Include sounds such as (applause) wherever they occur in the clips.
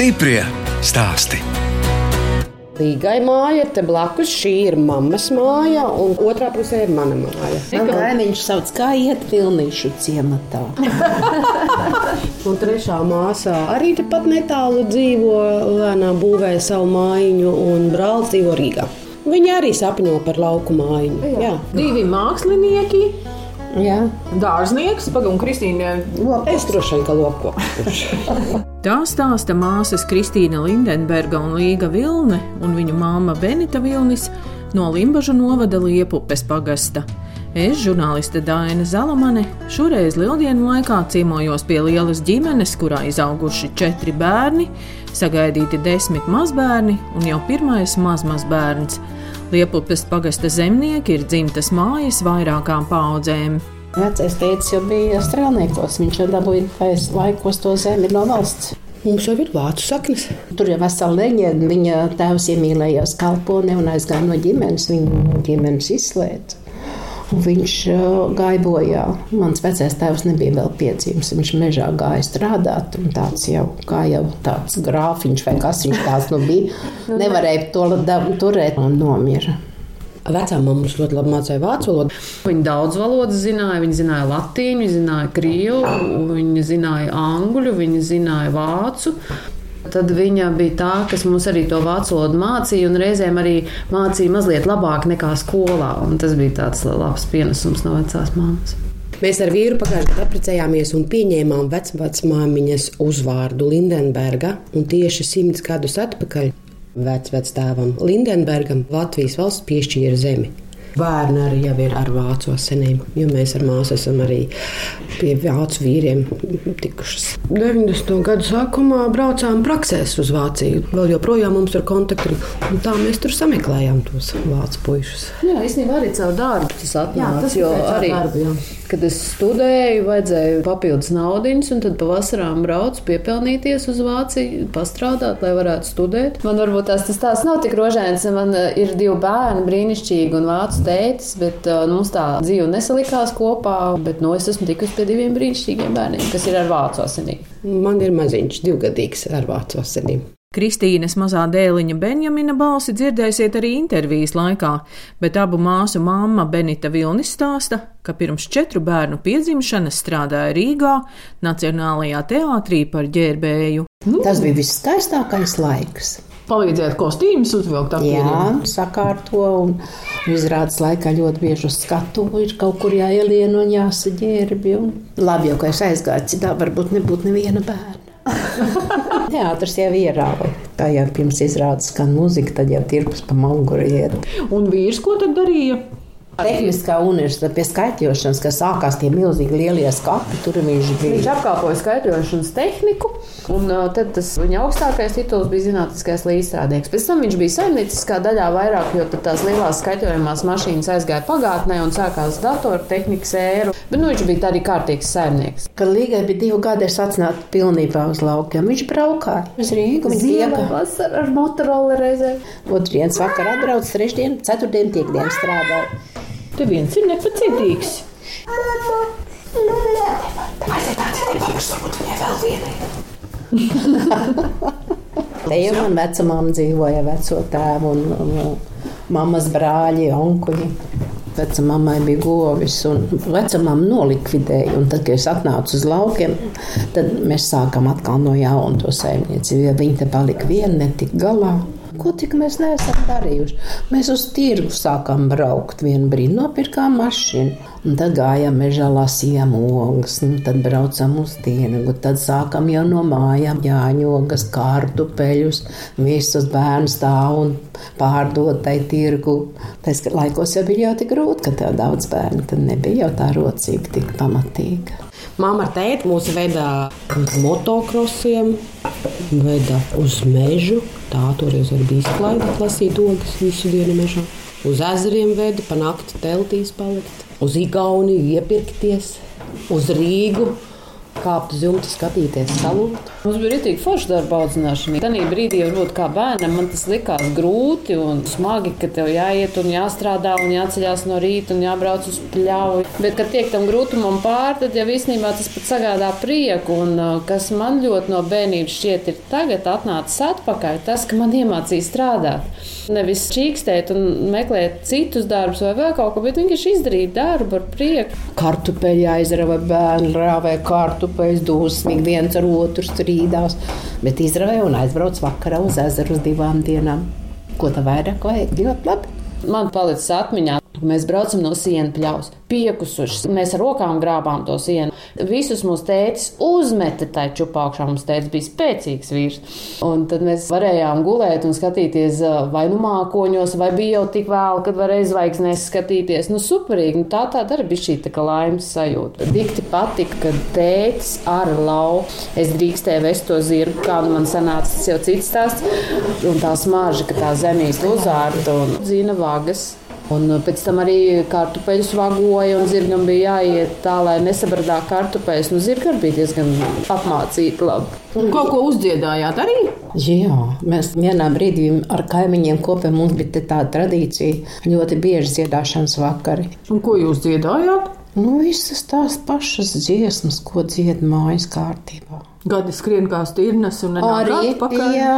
Stiprie stāsti. Līgai māja ir te blakus. Šī ir mammas māja, un otrā pusē ir mana māja. Man kaimiņš sauc, kā iet vilnīšu ciematā. (laughs) Un trešā māsā arī tepat netālu dzīvo, lēnām būvē savu mājiņu, un brālis dzīvo Rīgā. Viņi arī sapņo par lauku mājiņu. Jā. Divi mākslinieki, Jā, dārznieks, pagaidām, Kristīna. Es droši vien kā lopkops. (laughs) Tā stāsta māsas Kristīna Lindenberga un Līga Vilne un viņu māma Benita Vilnis no Limbažu novada Liepupes pagasta. Es, žurnāliste Dāna Zalamane, šoreiz lieldienu laikā ciemojos pie lielas ģimenes, kurā izauguši četri bērni, sagaidīti desmit mazbērni un jau pirmais mazmazbērns. Liepupes pagasta zemnieki ir dzimtas mājas vairākām paudzēm. Vecais tēvs jau bija strēlniekos. Viņš jau dabūja laikos to zemi no valsts. Mums jau ir vācu saknes. Tur jau vesela leģenda. Viņa tēvs iemīlējās kalponi un aizgāja no ģimenes. Viņa ģimenes izslēdza. Un viņš uh, gāja bojā. Mans vecais tēvs nebija vēl piedzīvis. Viņš mežā gāja strādāt. Tāds jau kā jau tāds grāfiņš vai kas viņš tāds nu bija. Nevarēja to turēt un nomira. Vecā mamma mums ļoti labi mācīja vācu valodu. Viņa daudz valodas zināja. Viņa zināja latīņu, viņa zināja krievu, viņa zināja angļu, viņa zināja vācu. Tad viņa bija tā, kas mums arī to vācu valodu mācīja, un reizēm arī mācīja mazliet labāk nekā skolā. Tas bija tāds labs pienesums no vecās māmas. Mēs ar vīru pagājušajā gadā apprecējāmies un pieņēmām vecmāmiņas uzvārdu Lindenberga. Tieši simts gadus atpakaļ vecvectēvam Lindenbergam Latvijas valsts piešķīra zemi. Bērni arī jau ir ar vācu asinīm, jo mēs ar māsu esam arī pie vācu vīriem tikušas. 90. gadu sākumā braucām praksēs uz Vāciju. Vēl joprojām mums ir kontakti, un tā mēs tur sameklējām tos vācu puišus. Jā, īstenībā arī caur darbu tas atnāca. jo arī, darbu, jā. Kad es studēju, vajadzēja papildus naudiņas, un tad pavasarām braucu piepelnīties uz Vāciju, pastrādāt, lai varētu studēt. Man varbūt tās, tas tās nav tik rožēns. Man eh, ir divi bērni, brīnišķīgi un vācu tētis, bet uh, mums tā dzīve nesalikās kopā. Bet nu, es esmu tikusi pie diviem brīnišķīgiem bērniem, kas ir ar vācu asinīm. Man ir maziņš, divgadīgs ar vācu asinīm. Kristīnas mazā dēliņa Benjamina balsi dzirdēsiet arī intervijas laikā, bet abu māsu mamma Benita Vilnis stāsta, ka pirms četru bērnu piedzimšanas strādāja Rīgā Nacionālajā teātrī par ģērbēju. Tas bija viskaistākais laiks. Palīdzēt kostīmus uzvilkt ap Jā, sakārto un izrādes laikā ļoti bieži uz skatu ir kaut kur jāielien un jāsaģērbi. Un... Labi, jau ka es aizgāju, citā varbūt nebūtu neviena bērna. (laughs) Teātris jau ierauga. Tā jau pirms izrādes skan muzika, tad jau tirpus pa muguru iet. Un vīrs ko tad darīja? Tehniskā universitāte pie skaitļošanas, kas sākās tie milzīgi lielie skati, tur viņš Viņš bija. apkalpoja skaitļošanas tehniku, un uh, tad tas viņa augstākais tituls bija zinātniskais līdzstrādnieks. Pēc tam viņš bija saimnieciskā daļā vairāk, jo tās lielās skaitļojumās mašīnas aizgāja pagātnē un sākās datortehnikas ēra. Bet nu, viņš bija arī kārtīgs saimnieks. Kad Līgai bija divi gadi, es atnācu pilnībā uz laukiem. Viņš braukāja uz. Viņš Ziemā, vasarā ar motorola reizēm. Otradienas vakarā atbrauc, trešdien, ceturtdien, piekdien strādāja. Te viens ir nepacietīgs. Te jau man vecumam dzīvoja veco tēvu un, un mammas brāļi, onkuļi. Vecumāmai bija govis, un vecumam nolikvidēja. Un tad, kad es atnācu uz laukiem, tad mēs sākām atkal no jauna to saimniecību. Ja viņi te palika vieni, netika galā. Ko tik mēs neesam darījuši? Mēs uz tirgu sākām braukt. Vienu brīdi nopirkām mašīnu, un tad gājām mežā lasījām ogas, un tad braucām uz tirgu. Tad sākām jau no mājām jāņogas, kartupeļus, visus bērnus stāv un pārdot tai tirgu. Tas laikos jau bija jau tik grūti, ka tev daudz bērnu, tad nebija jau tā rocība tik pamatīga. Māma ar tēti mūs veda uz motokrosiem, veda uz mežu. Tā toreiz arī bija izklaide, lasīt ogas visu dienu mežā. Uz ezeriem veda, pa nakti teltīs palikt, uz Igauniju iepirkties, uz Rīgu. Kāpt uz jumta, skatīties, salūt. Mums bija rītīgi forša darba audzināšana. Tajā brīdī, varbūt kā bērnam, man tas likās grūti un smagi, ka tev jāiet un jāstrādā un jāceļās no rīta un jābrauc uz pļauju. Bet, kad tiek tam grūtumam pāri, tad jau īstenībā tas pat sagādā prieku. Un uh, kas man ļoti no bērnības šķiet, ir tagad atnācis atpakaļ, tas, ka man iemācīja strādāt. Nevis čīkstēt un meklēt citus darbus vai vēl kaut ko, bet vienkārši izdarīt darbu ar prieku. Kartupeļi aizrāva bērnu, rāvēja kartupeļus, dusmīgi viens ar otru strīdās. Bet izrāvēja un aizbrauca vakarā uz ezeru uz divām dienām. Ko tā vairāk vajag? Ļoti labi. Man palicis atmiņā, mēs braucam no sienas pļaus, piekusuši. Mēs ar rokām grābām to sienu. Visus mūsu tētis uzmeta tajā čupā augšā. Mums tētis bija spēcīgs vīrs. Un tad mēs varējām gulēt un skatīties vai nu mākoņos, vai bija jau tik vēlu, kad varēja zvaigznēs skatīties. Nu, superīgi. Nu, tā tā arī bija šī tā laimes sajūta. Dikti patika, ka tētis ar lauku es drīkstēju vest to zirgu, kā nu man sanāca tas jau cits stāsts. Un tā smarža, ka tā zemīs uzārta un zina vagas. Un pēc tam arī kartupeļus vagoja, un zirgam bija jāiet tā, lai nesabradā kartupeļus. Nu, zirga arī bija diezgan apmācīta labi. Un kaut ko uzdziedājāt arī? Jā, mēs vienā brīdī ar kaimiņiem kopā mums bija tāda tradīcija, ļoti bieži dziedāšanas vakari. Un ko jūs dziedājāt? Nu, visas tās pašas dziesmas, ko dzied mājas kārtībā. Gadi skrien kā stirnas un Arī atpakaļ. jā,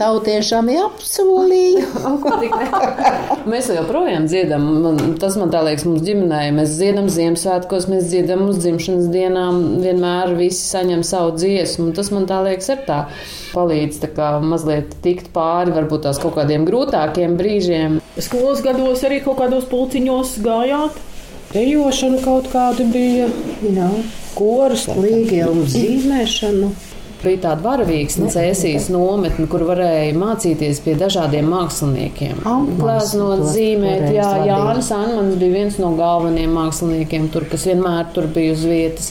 tautiešām apsolīja. (laughs) Mēs joprojām dziedam. Tas man tā liekas, mums ģimenē. Mēs dziedam Ziemassvētkos, mēs dziedam uz dzimšanas dienām. Vienmēr visi saņem savu dziesmu. un Tas man tā liekas, ir tā palīdz tā kā mazliet tikt pāri varbūt tās kaut kādiem grūtākiem brīžiem. Skolas gados arī kaut kādos pulciņos gājāt. Dejošana kaut kāda bija, Jā, koras, līgielu zīmēšanu. Bija tāda varavīksne, cēsīs nometne, kur varēja mācīties pie dažādiem māksliniekiem. To zīmēt, jā. Jānis Anmans bija viens no galvenajiem māksliniekiem tur, kas vienmēr tur bija uz vietas.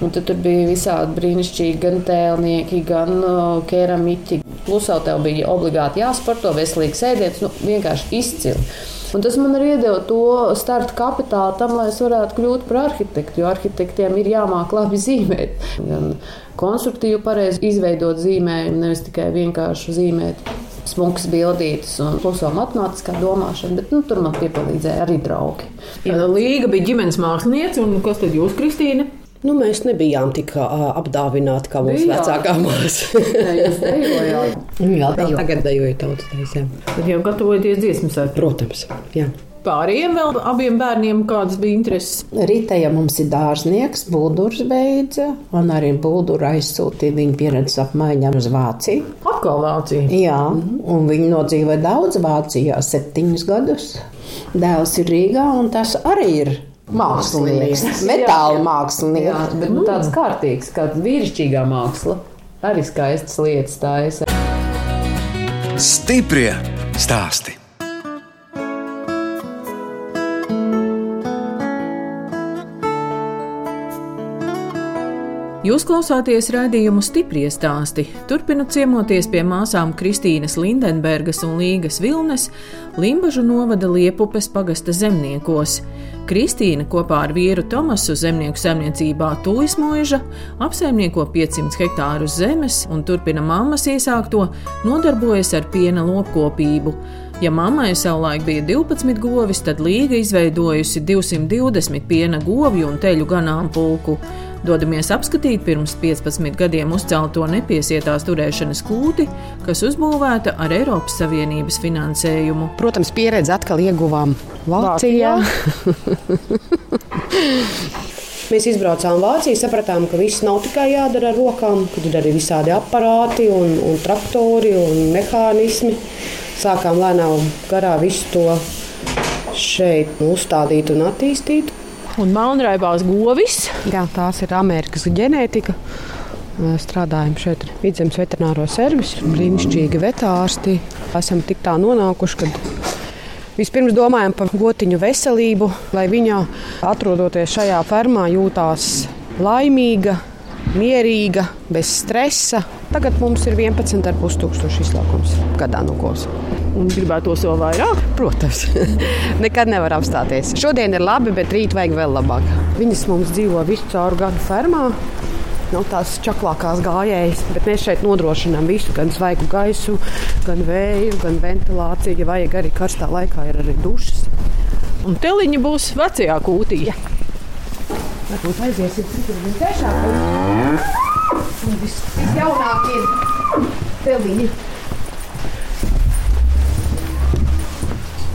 Un tad tur bija visādi brīnišķīgi, gan tēlnieki, gan uh, keramiķi. Plus vēl tev bija obligāti jāsporto, veselīgs ēdiens, nu, vienkārši izcili. Un tas man arī iedeva to starta kapitālu tam, lai es varētu kļūt par arhitektu. Jo arhitektiem ir jāmāk labi zīmēt. Gan konstruktīvi, pareizi izveidot zīmējumu, nevis tikai vienkārši zīmēt smukas bildītas un plus vēl matemātiskā domāšana. Bet nu, tur man piepalīdzēja arī draugi. Līga bija ģimenes mākslinieca, un kas tad jūs, Kristīne? Nu, mēs nebijām tik apdāvināti kā mūsu vecākā māsa. (laughs) Jā, dejojāt. Jā, Vēl tagad dejoju tautas taisēm. Tad jau gatavojaties dziesmu svētkiem. Protams, jā. Pārējiem vēl abiem bērniem kādas bija intereses. Rītā mums ir dārznieks, Buldurs beidza, un arī Buldura aizsūtīja viņa pieredzes apmaiņām uz Vāciju. Atkal Vācija. Jā, un viņi nodzīvoja daudz Vācijā, septiņus gadus. Dēls ir Rīgā, un tas arī ir mākslinieks, metāla Jā, mākslinieks. bet nu, tāds kārtīgs, kā vīrišķīgā māksla. Arī skaistas lietas taisa. Stiprie stāsti. Jūs klausāties raidījumu stipri stāstī. Turpinot ciemoties pie māsām Kristīnas Lindenbergas un Līgas Vilnes, Limbažu novada Liepupes pagasta zemniekos. Kristīna kopā ar vīru Tomasu zemnieku saimniecībā Tūismoža apsaimnieko 500 hektārus zemes un turpina mammas iesākto, nodarbojas ar piena lopkopību. Ja mammai savulaik bija 12 govis, tad Līga izveidojusi 220 piena govju un teļu ganāmpulku. Dodamies apskatīt pirms 15 gadiem uzcelto nepiesietās turēšanas kūti, kas uzbūvēta ar Eiropas Savienības finansējumu. Protams, pieredzi atkal ieguvām Vācijā. Mēs izbraucām Vāciju, sapratām, ka viss nav tikai jādara ar rokām, ka ir arī visādi aparāti, un, un traktori un mehānismi. Sākām lēnām garā visu to šeit uzstādīt un attīstīt. Un melnraibās govis. Jā, tās ir Amerikas ģenētika. Strādājam šeit vidzemes veterināro servisu, brīnišķīgi vetārsti. Esam tik tā nonākuši, ka vispirms domājam par gotiņu veselību, lai viņa, atrodoties šajā fermā, jūtās laimīga, mierīga, bez stresa. Tagad mums ir 11,5 tūkstoši izlaukums gadā no kolas. Un gribētu to vēl vairāk. Protams, (laughs) nekad nevar apstāties. Šodien ir labi, bet rīt vajag vēl labāk. Viņas mums dzīvo visu caur gadu fermā. nav tās čaklākās gājējas, bet mēs šeit nodrošinām visu, gan svaigu gaisu, gan vēju, gan ventilāciju. Ja vajag arī karstā laikā, ir arī dušas. Un teliņa būs vecajā kūtī. Jā. Varbūt aiziesim citur trešā. Un viss visjaunākie teliņi.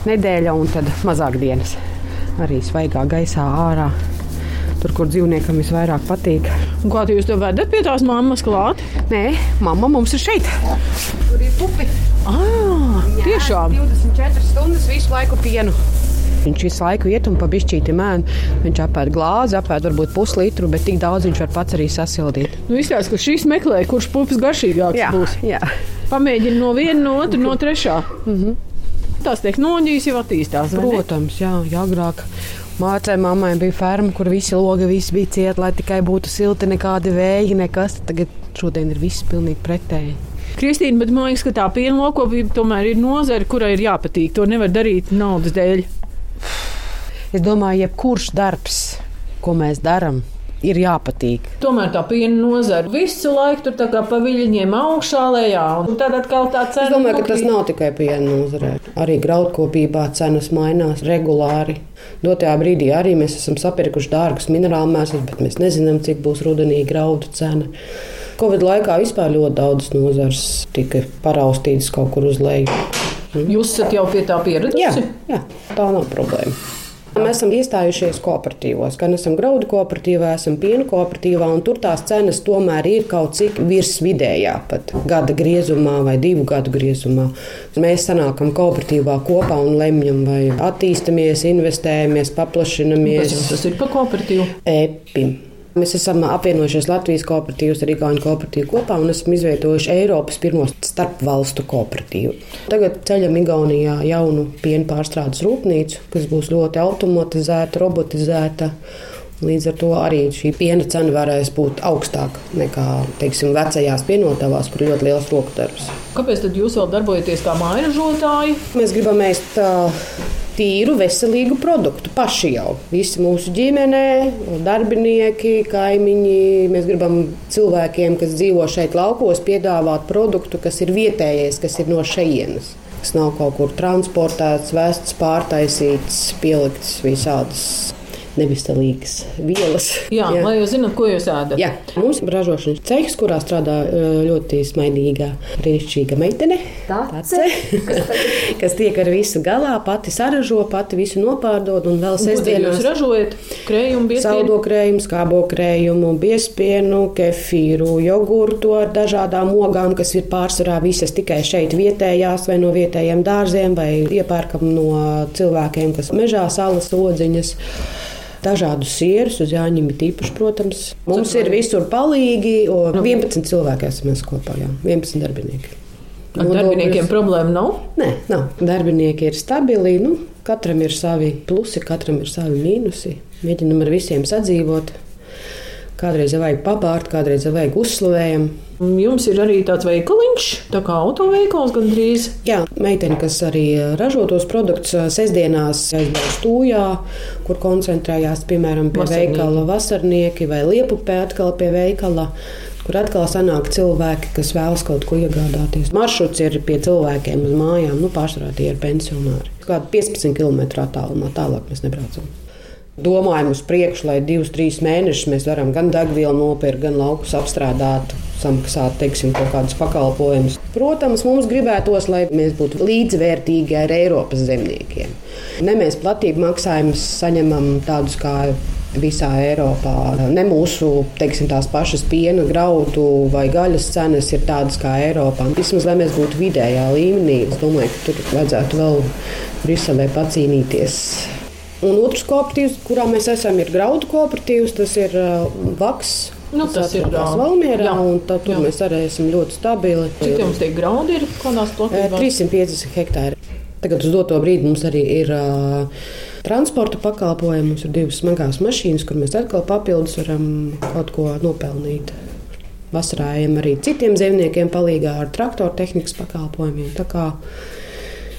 Nedēļa un tad mazāk dienas. Arī svaigā gaisā ārā. Tur, kur dzīvniekam visvairāk patīk. Un kā jūs to vedat pie tās mammas klāt? Nē, mamma mums ir šeit. Tur ir pupi. Ah, tiešām! 24 stundas visu laiku pienu. Viņš visu laiku iet un pa bišķīti mēne. Viņš apēd glāzi, apēd varbūt puslitru, bet tik daudz viņš var pats arī sasildīt. Nu, izskatās, ka šīs meklē, kurš pupas garšīgāks Jā, būs. jā. Pamēģina no viena, no otras, no trešā. Mm -hmm. Tās tehnoloģijas jau attīstās. Protams, jā, jā agrāk. Mācē mammai bija ferma, kur visi logi visi bija cieti, lai tikai būtu silti, nekādi vēji, nekas. Tagad šodien ir viss pilnīgi pretēji. Kristīna, bet man liekas, ka tā piena lokopība tomēr ir nozare, kurai ir jāpatīk. To nevar darīt naudas dēļ. Es domāju, jebkurš darbs, ko mēs darām, ir jāpatīk. Tomēr tā piena nozara visu laiku tur kā pa viļņiem augšā lejā. Tad atkal tā cena. Es domāju, ka tas nav tikai piena nozarē. Arī graudkopībā cenas mainās regulāri. Dotajā brīdī arī mēs esam sapirkuši dārgus minerālu mēslus, bet mēs nezinām, cik būs rudenī graudu cena. Covid laikā vispār ļoti daudz nozars tika paraustītas kaut kur uz leju. Jūs esat jau pie tā pieradusi? Jā, jā, tā nav problēma. Mēs esam iestājušies kooperatīvos, gan esam graudu kooperatīvā, esam piena kooperatīvā, un tur tās cenas tomēr ir kaut cik virs vidējā, pat gada griezumā vai divu gadu griezumā. Mēs sanākam kooperatīvā kopā un lemjam, vai attīstamies, investējamies, paplašinamies. Tas ir pa kooperatīvu? EPIM. Mēs esam apvienojušies Latvijas kooperatīvas ar Igaunijas kooperatīvu kopā un esam izveidojuši Eiropas pirmo starpvalstu kooperatīvu. Tagad ceļam Igaunijā jaunu piena pārstrādes rūpnīcu, kas būs ļoti automatizēta, robotizēta. Līdz ar to arī šī piena cena varēs būt augstāka nekā teiksim, vecajās pienotavās, kur ir ļoti liels roku darbs. Kāpēc tad jūs vēl darbojaties kā mājražotāji? Mēs gribam ēst uh, tīru, veselīgu produktu paši jau. Visi mūsu ģimenē, darbinieki, kaimiņi. Mēs gribam cilvēkiem, kas dzīvo šeit laukos, piedāvāt produktu, kas ir vietējais, kas ir no šejienes. Kas nav kaut kur transportēts, vests, pārtaisīts, pielikts visādas neviselīgas vielas. Jā, Jā. lai jūs zināt, ko jūs ēdat. Jā, mums ir ražošanas cehs, kurā strādā ļoti smaidīga, brīnišķīga meitene. Tace, (laughs) kas tiek ar visu galā, pati saražo, pati visu nopārdod un vēl tad jūs sestdienās. ražojat? Krējumu, biespienu? Saldo krējumu, skābo krējumu, biespienu, kefīru, jogurtu ar dažādām ogām, kas ir pārsvarā visas tikai šeit vietējās, vai no vietējiem dārziem, vai iepērkam no cilvēkiem, kas mežā salas odziņas. Dažādus sierus, uz Jāņiem ir īpaši, protams. Mums ir visur palīgi, un 11 cilvēki esam mēs kopā, jā, 11 darbinieki. Ar darbiniekiem problēma nav. Nē, nav. Darbinieki ir stabili. Nu, katram ir savi plusi, katram ir savi mīnusi. Mēģinam ar visiem sadzīvot. Kādreiz vajag pabārt, kādreiz vajag uzslavējumu. Jums ir arī tāds veikaliņš, tā kā autoveikals gandrīz. Jā, meitene, kas arī ražo tos produktus, sestdienās aizbrauc stūjā, kur koncentrējās piemēram pie Vasarnieki. veikala vasarnieki vai liepupē atkal pie veikala. Kur atkal sanāk cilvēki, kas vēlas kaut ko iegādāties. Maršruts ir pie cilvēkiem uz mājām, nu, pārsvarā tie ir pensionāri. Kāda 15 km attālumā tālāk mēs nebraucam. Domājam uz priekšu, lai divus, trīs mēnešus mēs varam gan degvielu nopirkt, gan laukus apstrādāt, samaksāt teiksim, kaut kādus pakalpojumus. Protams, mums gribētos, lai mēs būtu līdzvērtīgi ar Eiropas zemniekiem. Ne mēs platību maksājumus saņemam tādus kā visā Eiropā. Ne mūsu teiksim, tās pašas piena, graudu vai gaļas cenas ir tādas kā Eiropā. Vismaz, lai mēs būtu vidējā līmenī, es domāju, ka tur vajadzētu vēl Briselē pacīnīties. Un otrs kooperatīvs, kurā mēs esam, ir graudu kooperatīvs. Tas ir uh, Vaks. Nu, tas ir. Valmierā, Jā. un tā, tur Jā. mēs arī esam ļoti stabili. Cik jums tie graudi ir? Kādās Eh, platībās? 350 hektāri. Tagad uz doto brīdi mums arī ir uh, transporta pakalpojumi. Mums ir divas smagās mašīnas, kur mēs atkal papildus varam kaut ko nopelnīt. Vasarā ejam arī citiem zemniekiem palīdzīgā ar traktoru tehnikas pakalpojumiem.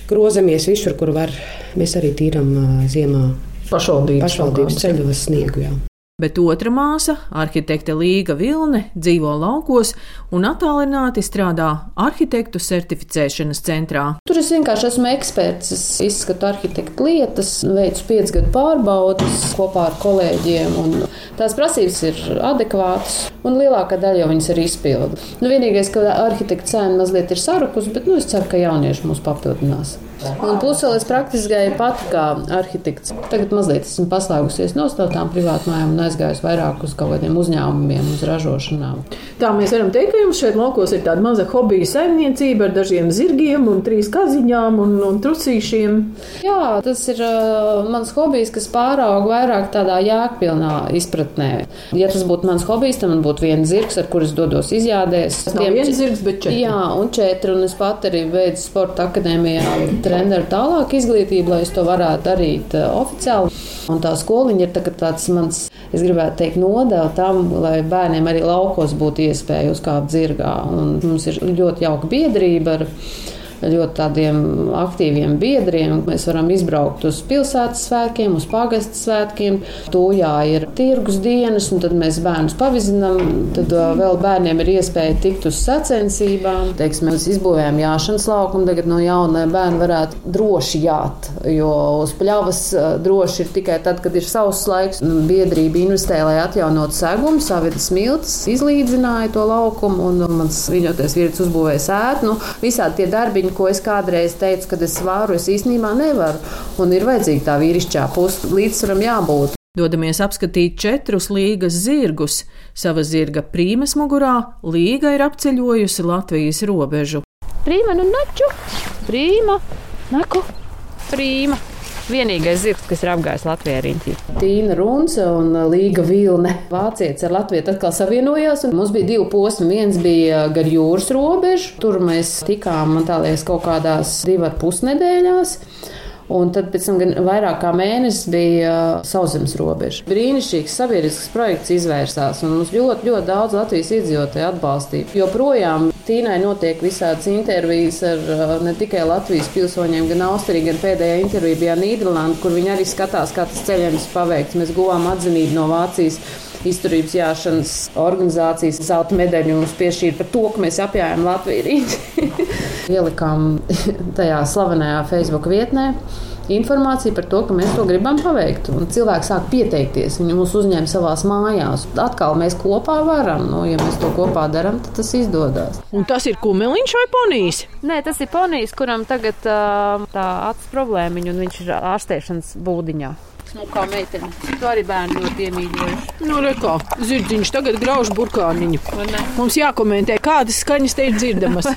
Grozamies visur, kur var. Mēs arī tīram ziemā Pašvaldības, pašvaldības ceļos sniegu. Jā. Bet otra māsa, arhitekte Līga Vilne, dzīvo laukos un attālināti strādā arhitektu certificēšanas centrā. Tur es vienkārši esmu eksperts. Es izskatu arhitektu lietas, veicu piecgadu pārbaudas kopā ar kolēģiem. Tās prasības ir adekvātas, un lielākā daļa jau viņas ir izpildīta. Nu, vienīgais, ka arhitekta cena mazliet ir sarukusi, bet nu, es ceru, ka jaunieši mūs papildinās. Un plus vēl es praktiski gāju pati kā arhitekts. Tagad mazliet esmu paslēgusies no tām privātmājām un aizgājusi vairāk uz kaut kādiem uzņēmumiem, uz ražošanām. Tā mēs varam teikt, ka jums šeit laukos ir tāda maza hobija saimniecība ar dažiem zirgiem un trīs kaziņām un, un trucīšiem. Jā, tas ir uh, mans hobijs, kas pārauga vairāk tādā jēgpilnā izpratnē. Ja tas būtu mans hobijs, tad man būtu viens zirgs, ar kurus dodos izjādēs. Tas nav viens zirgs, bet četri. Jā, un četri, un es pat arī veidu sporta akadēmijā treneru tālāk izglītību, lai es to varētu darīt uh, oficiāli. Un tā skoliņa ir tā, tāds mans, es gribētu teikt, nodeva tam, lai bērniem arī laukos būtu iespēja uzkāpt zirgā. Un mums ir ļoti jauka biedrība ar ļoti tādiem aktīviem biedriem. Mēs varam izbraukt uz pilsētas svētkiem, uz pagastu svētkiem. Tūjā ir tirgus dienas, un tad mēs bērnus pavizinām. Tad vēl bērniem ir iespēja tikt uz sacensībām. Teiksim, mēs izbūvējam jāšanas laukumu, tagad no jauna bērna varētu droši jāt, jo uz pļavas droši ir tikai tad, kad ir sauss laiks. Biedrība investē, lai atjaunotu segumu, savidas miltus, izlīdzināja to laukumu, un mans viņoties vīrietis uzbūvēja sētu. Nu, visādi tie darbiņi darbiņu, ko es kādreiz teicu, kad es varu, es īstenībā nevaru. Un ir vajadzīga tā vīrišķā puse, līdzsvaram jābūt. Dodamies apskatīt četrus līgas zirgus. Sava zirga prīmes mugurā līga ir apceļojusi Latvijas robežu. Prīma, nu naču, prīma, naku, prīma. Vienīgais zirgs, kas ir apgājis Latvijā riņķī. Tīna Runce un Līga Vilne. Vācietis ar Latviju atkal savienojās, un mums bija divi posmi. Viens bija gar jūras robežu, tur mēs tikām, man tā liekas, kaut kādās divu ar pusnedēļās. Un tad pēc tam vairāk kā mēnesis bija uh, sauszemes robeža. Brīnišķīgs sabiedrisks projekts izvērsās, un mums ļoti, ļoti daudz Latvijas iedzīvotāju atbalstīja. Joprojām Tīnai notiek visādas intervijas ar uh, ne tikai Latvijas pilsoņiem, gan Austriju, gan pēdējā intervija bija Nīderlanda, kur viņi arī skatās, kā tas ceļojums paveikts. Mēs guvām atzinību no Vācijas izturības jāšanas organizācijas zelta medaļu mums piešķīra par to, ka mēs apjājām Latviju rītdien. (laughs) Ielikām tajā slavenajā Facebook vietnē informāciju par to, ka mēs to gribam paveikt. Un cilvēki sāk pieteikties, viņi mūs uzņem savā mājās. Atkal mēs kopā varam, nu, ja mēs to kopā darām, tad tas izdodas. Un tas ir kumeliņš vai ponijs? Nē, tas ir ponijs, kuram tagad tā acis problēmiņa, un viņš ir ārstēšanas būdiņā smukā meitene. To arī bērni ļoti iemīļojuši. Nu, rekā, zirdziņš tagad grauž burkāniņu. Mums jākomentē, kādas skaņas te ir dzirdamas.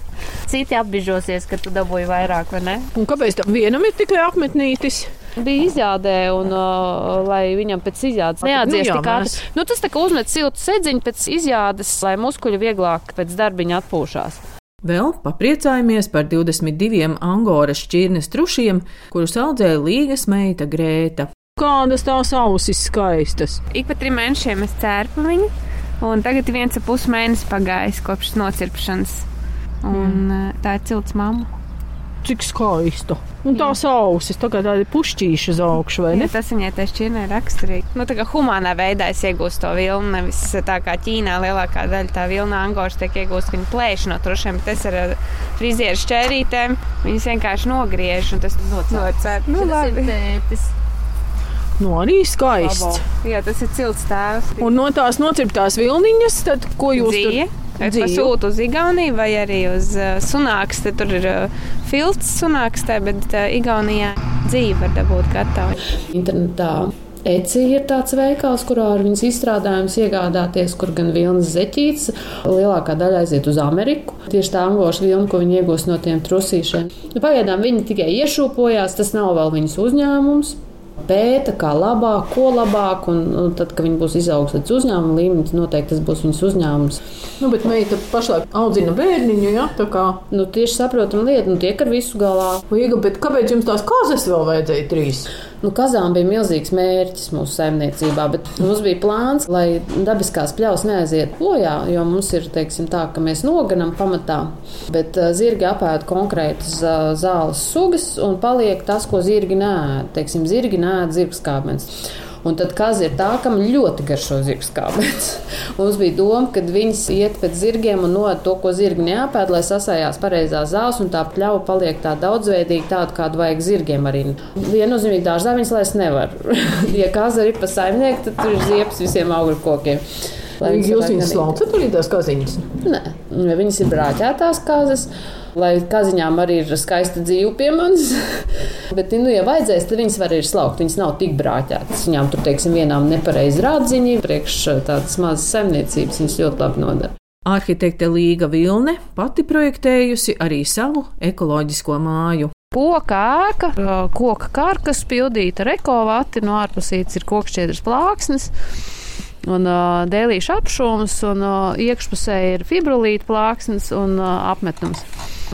(laughs) Citi apbižosies, ka tu dabūji vairāk, vai ne? Un kāpēc tam vienam ir tikai apmetnītis? bija izjādē, un uh, lai viņam pēc izjādes neatdziest nu, tik ātri. Nu, tas tā kā uzmet siltu sedziņu pēc izjādes, lai muskuļi vieglāk pēc darbiņa atpūšās. Vēl papriecājamies par 22 angoras šķirnes trušiem, kurus audzēja līgas meita Grēta. Kādas tās ausis skaistas! Ik pa trim mēnešiem es cērpu viņu, un tagad viens ap pus mēnesis pagājis kopš nocirpšanas. Un mm. tā ir cilts mamma cik skaista. Un tās ausis, tā kā tādi pušķīši uz augšu, vai ne? Jā, tas viņai tieši šķirnē raksturīgi. Nu, tā kā humānā veidā es iegūstu to vilnu, nevis tā kā Ķīnā lielākā daļa tā vilna angoša tiek iegūsta, viņa plēš no trušiem, bet es ar frizieru šķērītēm viņas vienkārši nogriež un tas nocērt. Nu, labi. Nu, arī skaists. Labo. Jā, tas ir cilts tēvs. Un no tās nocirptās vilniņas, tad ko jūs Dzīja. tur? Pasūtu uz Igauniju vai arī uz uh, Sunākstu. Tur ir uh, filts Sunākstē, bet uh, Igaunijā dzīve var dabūt gatavu. Internetā Eci ir tāds veikals, kurā ar viņas izstrādājumus iegādāties, kur gan vilnas zeķītes lielākā daļa aiziet uz Ameriku. Tieši tā angloša vilna, ko viņi iegūst no tiem trusīšiem. Nu, pagaidām viņi tikai iešūpojās, tas nav vēl viņas uzņēmums pēta, kā labāk, ko labāk. Un, un tad, kad viņi būs izauguši līdz uzņēmuma līmenim, noteikti tas būs viņas uzņēmums. Nu, bet meita pašlaik audzina bērniņu, ja tā kā. Nu, tieši saprotam lieta, nu tiek ar visu galā. Liega, bet kāpēc jums tās kozes vēl vajadzēja trīs? Nu, kazām bija milzīgs mērķis mūsu saimniecībā, bet mums bija plāns, lai dabiskās pļaus neaiziet bojā, jo mums ir teiksim, tā, ka mēs noganam pamatā, bet zirgi apēd konkrētas zāles sugas un paliek tas, ko zirgi nē. Teiksim, zirgi nē, zirgskābens. Un tad kaza ir tā, kam ļoti garšo zirgs kāpēc. (laughs) Mums bija doma, ka viņas iet pēc zirgiem un nod to, ko zirgi neapēd, lai sasājās pareizā zāles un tā pļauja paliek tā daudzveidīga, tāda, kādu vajag zirgiem arī. Viennozīmīgi dārzā viņas laist nevar. (laughs) ja kaza ir pa saimnieku, tad tur ir ziepes visiem augļu kokiem. Jūs viņus laucat arī tās kaziņas? Nē, viņas ir brāķētās kazas. Lai kaziņām arī ir skaista dzīve pie manis. (laughs) Bet, nu, ja vajadzēs, tad viņas var arī slaukt. Viņas nav tik brāķētas. Viņām tur, teiksim, vienām nepareizi rādziņi, priekš tādas mazas saimniecības, viņas ļoti labi nodara. Arhitekte Līga Vilne pati projektējusi arī savu ekoloģisko māju. Koka ēka, koka kārkas pildīta ar ekovati, no ārpusītes ir kokšķiedras plāksnes un uh, dēlīšu apšūms, un uh, iekšpusē ir fibrolīta plāksnes un uh, apmetums.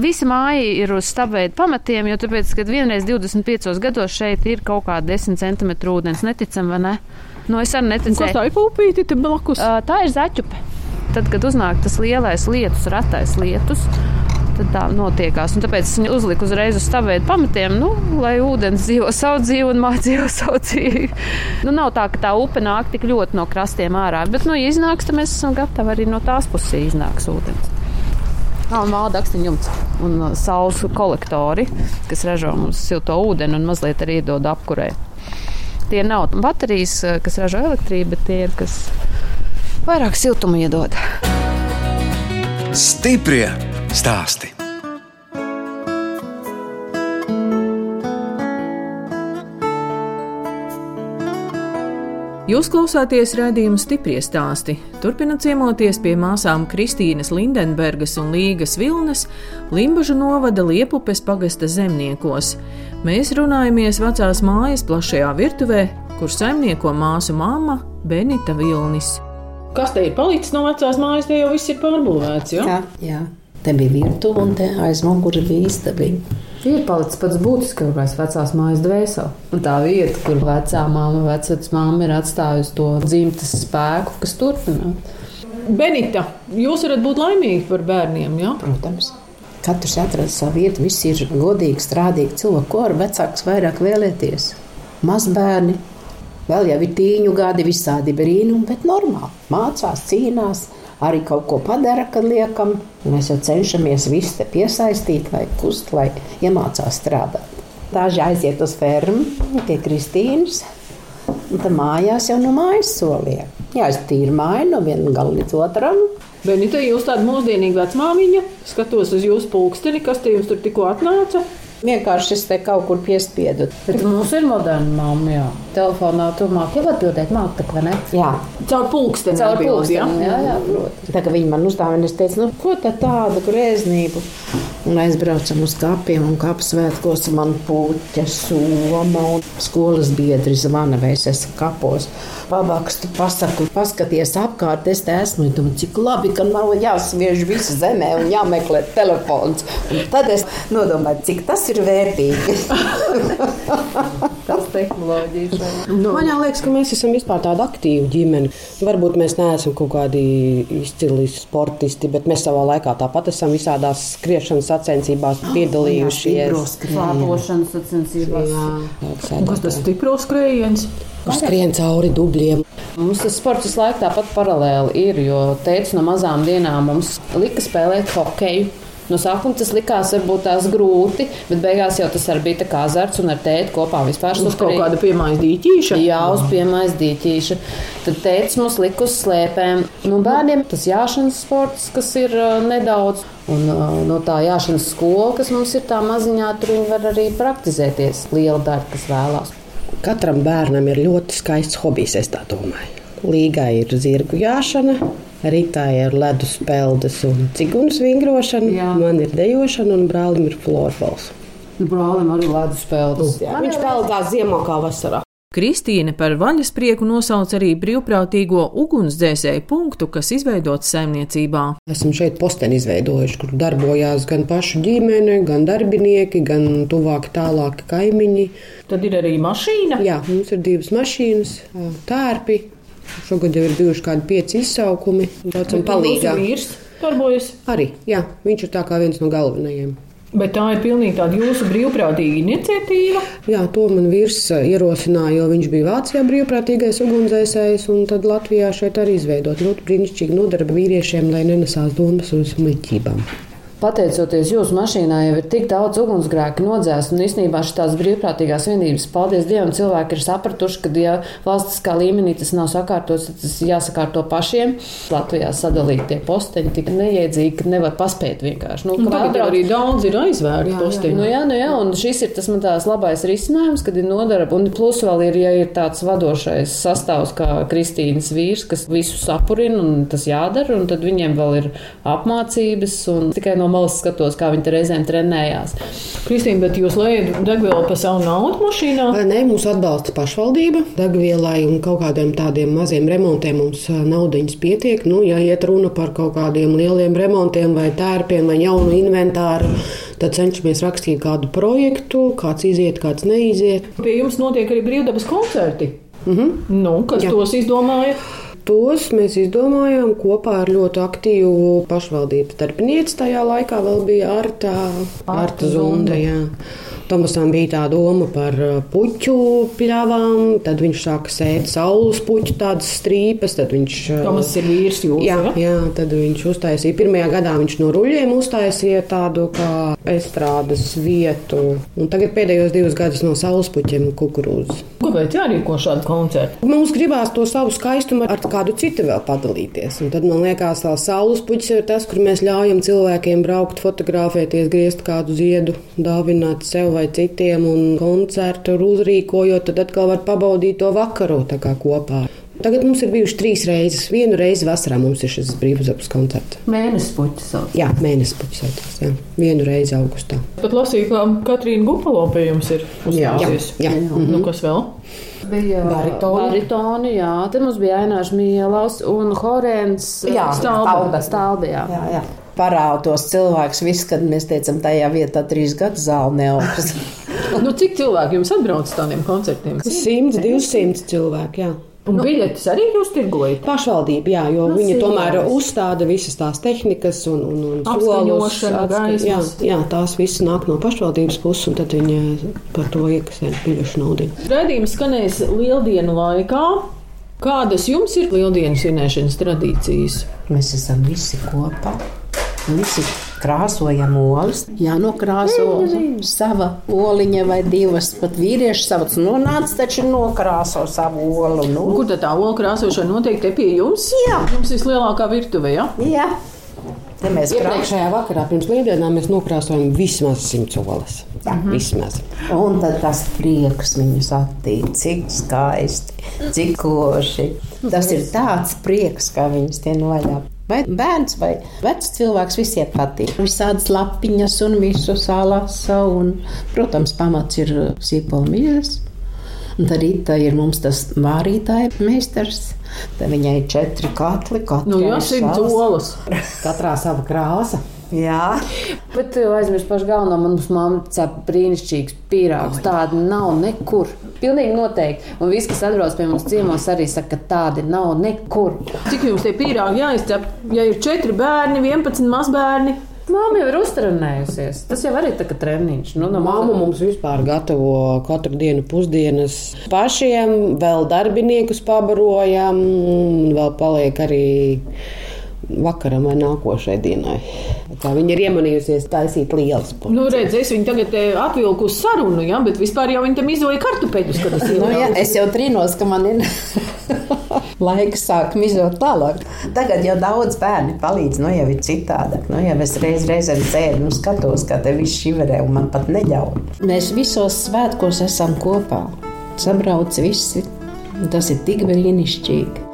Visa māja ir uz stabveida pamatiem, jo tāpēc, kad vienreiz 25 gados šeit ir kaut kāda 10 cm ūdens, neticam vai ne? Nu, es arī neticēju. Kas tā ir pupīti te blakus? Uh, tā ir zaķupe. Tad, kad uznāk tas lielais lietus, ratais lietus, tad tā notiekās. Un tāpēc viņi uzlika uzreiz uz stāvēt pamatiem, nu, lai ūdens dzīvo savu dzīvi un dzīvo savu dzīvi. nu, nav tā, ka tā upe nāk tik ļoti no krastiem ārā, bet, nu, ja iznāks, tad mēs esam gatavi arī no tās puses iznāks ūdens. Jā, un māda akstiņu jumts un uh, saules kolektori, kas ražo mums silto ūdeni un mazliet arī iedod apkurē. Tie nav baterijas, uh, kas ražo elektrību, bet tie ir, kas vairāk siltumu iedod. Stiprie stāsti. Jūs klausāties redzējuma stipri stāstī. Turpinot ciemoties pie māsām Kristīnas Lindenbergas un Līgas Vilnes, Limbažu novada Liepupes pagasta zemniekos. Mēs runājamies vecās mājas plašajā virtuvē, kur saimnieko māsu māma Benita Vilnis. Kas te ir palicis no vecās mājas, te jau viss ir pārbūvēts. Ja? Jā, jā. Te bija virtuve un te aiz muguras bija istaba. Ir palicis pats būtiskākais vecās mājas dvēsele. Un tā vieta, kur vecā māma, vecāks māma ir atstājusi to dzimtas spēku, kas turpinās. Benita, jūs varat būt laimīgi par bērniem, jā? Ja? Protams. Katrs atrada savu vietu, visi ir godīgi, strādīgi cilvēki, ko ar vecāks vairāk vēlēties. Mazbērni, vēl jau ir tīņu gadi, visādi brīnumi, bet normāli. Mācās, cīnās, arī kaut ko padara, kad liekam. Mēs jau cenšamies visu te piesaistīt, lai kust, lai iemācās strādāt. Daži aiziet uz fermu pie Kristīnas, un tad mājās jau no mājas soliem. Jā, es tīru māju no viena gala līdz otram. Benita, jūs tāda mūsdienīga vecmāmiņa, skatos uz jūsu pulksteni, kas te jums tur tikko atnāca. Vienkārši es te kaut kur piespiedu. Bet mums ir moderna mamma, jā. Telefonā tu māki jau atbildēt, māki, vai ne? Jā. Caur pulksteni. Caur pulksteni, ja? jā, jā, protams. Tā kā viņi man uzdāvina, es teicu, nu, ko tā tāda grēznība? Un aizbraucam uz kapiem un kapsvētkos man puķa soma un skolas biedri zvana, vai es esmu kapos. Pabakstu, pasaku, paskaties apkārt, es te esmu, un domāju, cik labi, ka nav jāsviež visu zemē un jāmeklē telefons. Un tad es nodomāju, cik tas ir vērtīgi. (laughs) Tas tehnoloģijas. Nu, man liekas, ka mēs esam vispār tāda aktīva ģimene. Varbūt mēs neesam kaut kādi izcili sportisti, bet mēs savā laikā tāpat esam visādās skriešanas sacensībās piedalījušies. Slāpošanas sacensībās. Jā, Kas tas stipro skrējiens? Skrien cauri dubļiem. Mums tas sports visu laiku tāpat paralēli ir, jo teica no mazām dienām mums lika spēlēt hokeju. No sākuma tas likās varbūt tās grūti, bet beigās jau tas arī bija kā azarts un ar tēti kopā vispār Uz kaut kāda piemājas dīķīša? Jā, uz piemājas dīķīša. Tad tēvs mums lika uz slēpēm. Nu, bērniem tas jāšanas sports, kas ir uh, nedaudz. Un uh, no tā jāšanas skola, kas mums ir tā maziņā, tur viņi var arī praktizēties. Liela daļa, kas vēlās. Katram bērnam ir ļoti skaists hobijs, es tā domāju. Līgai ir zirgu jāšana, Rītai ir ledus peldes un cigunas vingrošana, Jā. man ir dejošana un brālim ir florbols. Nu, brālim arī ledus spēles. Viņš peldās ziemā kā vasarā. Kristīne par vaļasprieku nosauc arī brīvprātīgo ugunsdzēsēju punktu, kas izveidots saimniecībā. Esam šeit posteni izveidojuši, kur darbojās gan pašu ģimene, gan darbinieki, gan tuvāki, tālāki kaimiņi. Tad ir arī mašīna. Jā, mums ir divas mašīnas, tērpi. Šogad jau ir bijuši kādi pieci izsaukumi. Daudzam palīdzēt. vīrs darbojas. Arī jā, viņš ir tā kā viens no galvenajiem. Bet tā ir pilnīgi tāda jūsu brīvprātīga iniciatīva. Jā, to man vīrs ierosināja, jo viņš bija Vācijā brīvprātīgais ugunsdzēsējs, un tad Latvijā šeit arī izveidot ļoti brīnišķīgu nodarbi vīriešiem, lai nenesās domas uz muļķībām pateicoties jūsu mašīnai, jau ir tik daudz ugunsgrēku nodzēst. Un īstenībā šīs brīvprātīgās vienības, paldies Dievam, cilvēki ir sapratuši, ka, ja valstiskā līmenī tas nav sakārtots, tad tas jāsakārto pašiem. Latvijā sadalīt tie posteņi tik neiedzīgi, ka nevar paspēt vienkārši. Nu, nu, tagad arī daudz ir aizvērti posteņi. Nu, jā, nu, jā, un šis ir tas man tās labais risinājums, kad ir nodarba. Un plus vēl ir, ja ir tāds vadošais sastāvs kā Kristīnas vīrs, kas visu sapurina un tas jādara, un tad viņiem vēl ir apmācības un tikai no malas skatos, kā viņi reizēm trenējās. Kristīna, bet jūs lejat degvielu pa savu naudu mašīnā? Nē, mūs atbalsta pašvaldība. Degvielai un kaut kādiem tādiem maziem remontiem mums naudiņas pietiek. Nu, ja iet runa par kaut kādiem lieliem remontiem vai tērpiem vai jaunu inventāru, tad cenšamies rakstīt kādu projektu, kāds iziet, kāds neiziet. Pie jums notiek arī brīvdabas koncerti. Mm -hmm. nu, kas Jā. tos izdomāja? Tos mēs izdomājām kopā ar ļoti aktīvu pašvaldības darbinieci. Tajā laikā vēl bija Arta, Arta Zunda. Jā. Tomasam bija tā doma par uh, puķu pļavām, tad viņš sāka sēt saules puķu tādas strīpas. Tad viņš, uh, Tomas ir vīrs jūs, jā, jā, tad viņš uztaisīja, pirmajā gadā viņš no ruļļiem uztaisīja tādu kā estrādes vietu, un tagad pēdējos divus gadus no saules puķiem kukurūzu. Kāpēc jārīko šādu koncertu? Mums gribās to savu skaistumu ar kādu citu vēl padalīties, un tad man liekas, tā saules puķis ir tas, kur mēs ļaujam cilvēkiem braukt, fotografēties, griezt kādu ziedu, dāvināt sev vai citiem, un koncertu uzrīkojot, tad atkal var pabaudīt to vakaru kopā. Tagad mums ir bijuši trīs reizes. Vienu reizi vasarā mums ir šis brīvdabas koncerts. Mēnesis puķis sauc. Jā, mēnesis puķis sauc. Jā. Vienu reizi augustā. Pat lasīju, ka Katrīna Gupalo pie jums ir uzstājusies. Jā, jā. jā. Mm -hmm. Nu, kas vēl? Bija baritoni. baritoni jā, tad mums bija Ainārs Mielas un Horēns Stalbe. Stalbe jā. Jā, jā parādos cilvēks. Viss, kad mēs teicam, tajā vietā trīs gadus zāle neaugs. (laughs) nu, cik cilvēki jums atbrauc uz tādiem koncertiem? 100, 200 cilvēki. Jā. Un nu, biļetes arī jūs tirgojat? Pašvaldība, jā, jo nu, viņi tomēr uzstāda visas tās tehnikas un, un, un solus. Jā, jā, tās visas nāk no pašvaldības puses, un tad viņi par to iekasē biļešu naudu. Raidījums skanēs lieldienu laikā. Kādas jums ir lieldienas svinēšanas tradīcijas? Mēs esam visi kopā. Visi krāsojam olas. Jā, nokrāso sava oliņa vai divas. Pat vīrieši savus nonāca, taču nokrāso savu olu. Nu. Kur tad tā ola krāsošana notiek? Te pie jums? Jā. Jums vislielākā virtuve, jā? Jā. Te mēs iepriekšējā vakarā pirms lieldienām mēs nokrāsojam vismaz simts olas. Jā, mhm. vismaz. Un tad tas prieks viņus attīk, cik skaisti, cik koši. Tas ir tāds prieks, kā viņus tie noļāp. Vai bērns vai vecs cilvēks visiem patīk. Visādas lapiņas un visu salasa. Un, protams, pamats ir sīpolmīļas. Un tad Rīta ir mums tas vārītāja meistars. Tad viņai ir četri katli, katrs nu, jā, olas. Katrā sava krāsa. Jā, bet aizmirst pašu galveno. Manus mamma cep brīnišķīgs pīrāgs. Tāda nav nekur. Pilnīgi noteikti. Un viss, kas atbrauc pie mums ciemos, arī saka, ka tādi nav nekur. Cik jums tie pīrāgi jāizcep? Ja ir četri bērni, 11 mazbērni. Māma jau ir uztrenējusies. Tas jau arī ir tāds treniņš. Nu, no Māma mums vispār gatavo katru dienu pusdienas pašiem, vēl darbiniekus pabarojam, vēl paliek arī vakaram vai nākošajai dienai. Tā viņa ir iemanījusies taisīt lielas puses. Nu, redz, es viņu tagad eh, atvilku uz sarunu, ja, bet vispār jau viņa tam izvoja kartupeļus, kad es nu, ja, es jau trīnos, ka man ir laiks sāk mizot tālāk. Tagad jau daudz bērni palīdz, nu jau ir citādāk. Nu, jau es reiz reizēm sēdu un skatos, kā te viss šiverē un man pat neļauj. Mēs visos svētkos esam kopā. Sabrauc visi. Tas ir tik brīnišķīgi.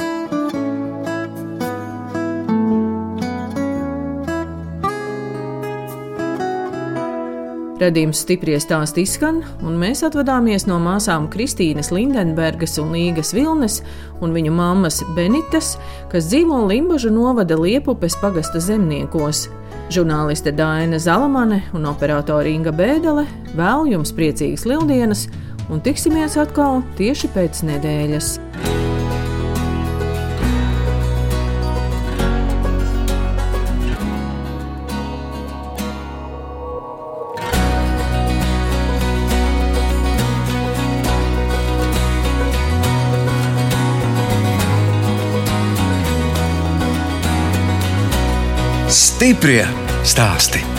Radījums stipri stāst izskan, un mēs atvadāmies no māsām Kristīnas Lindenbergas un Līgas Vilnes un viņu mammas Benitas, kas dzīvo Limbažu novada Liepupes pagasta zemniekos. Žurnāliste Dāna Zalamane un operātore Inga Bēdele vēl jums priecīgas lieldienas, un tiksimies atkal tieši pēc nedēļas. Stiprie stāsti.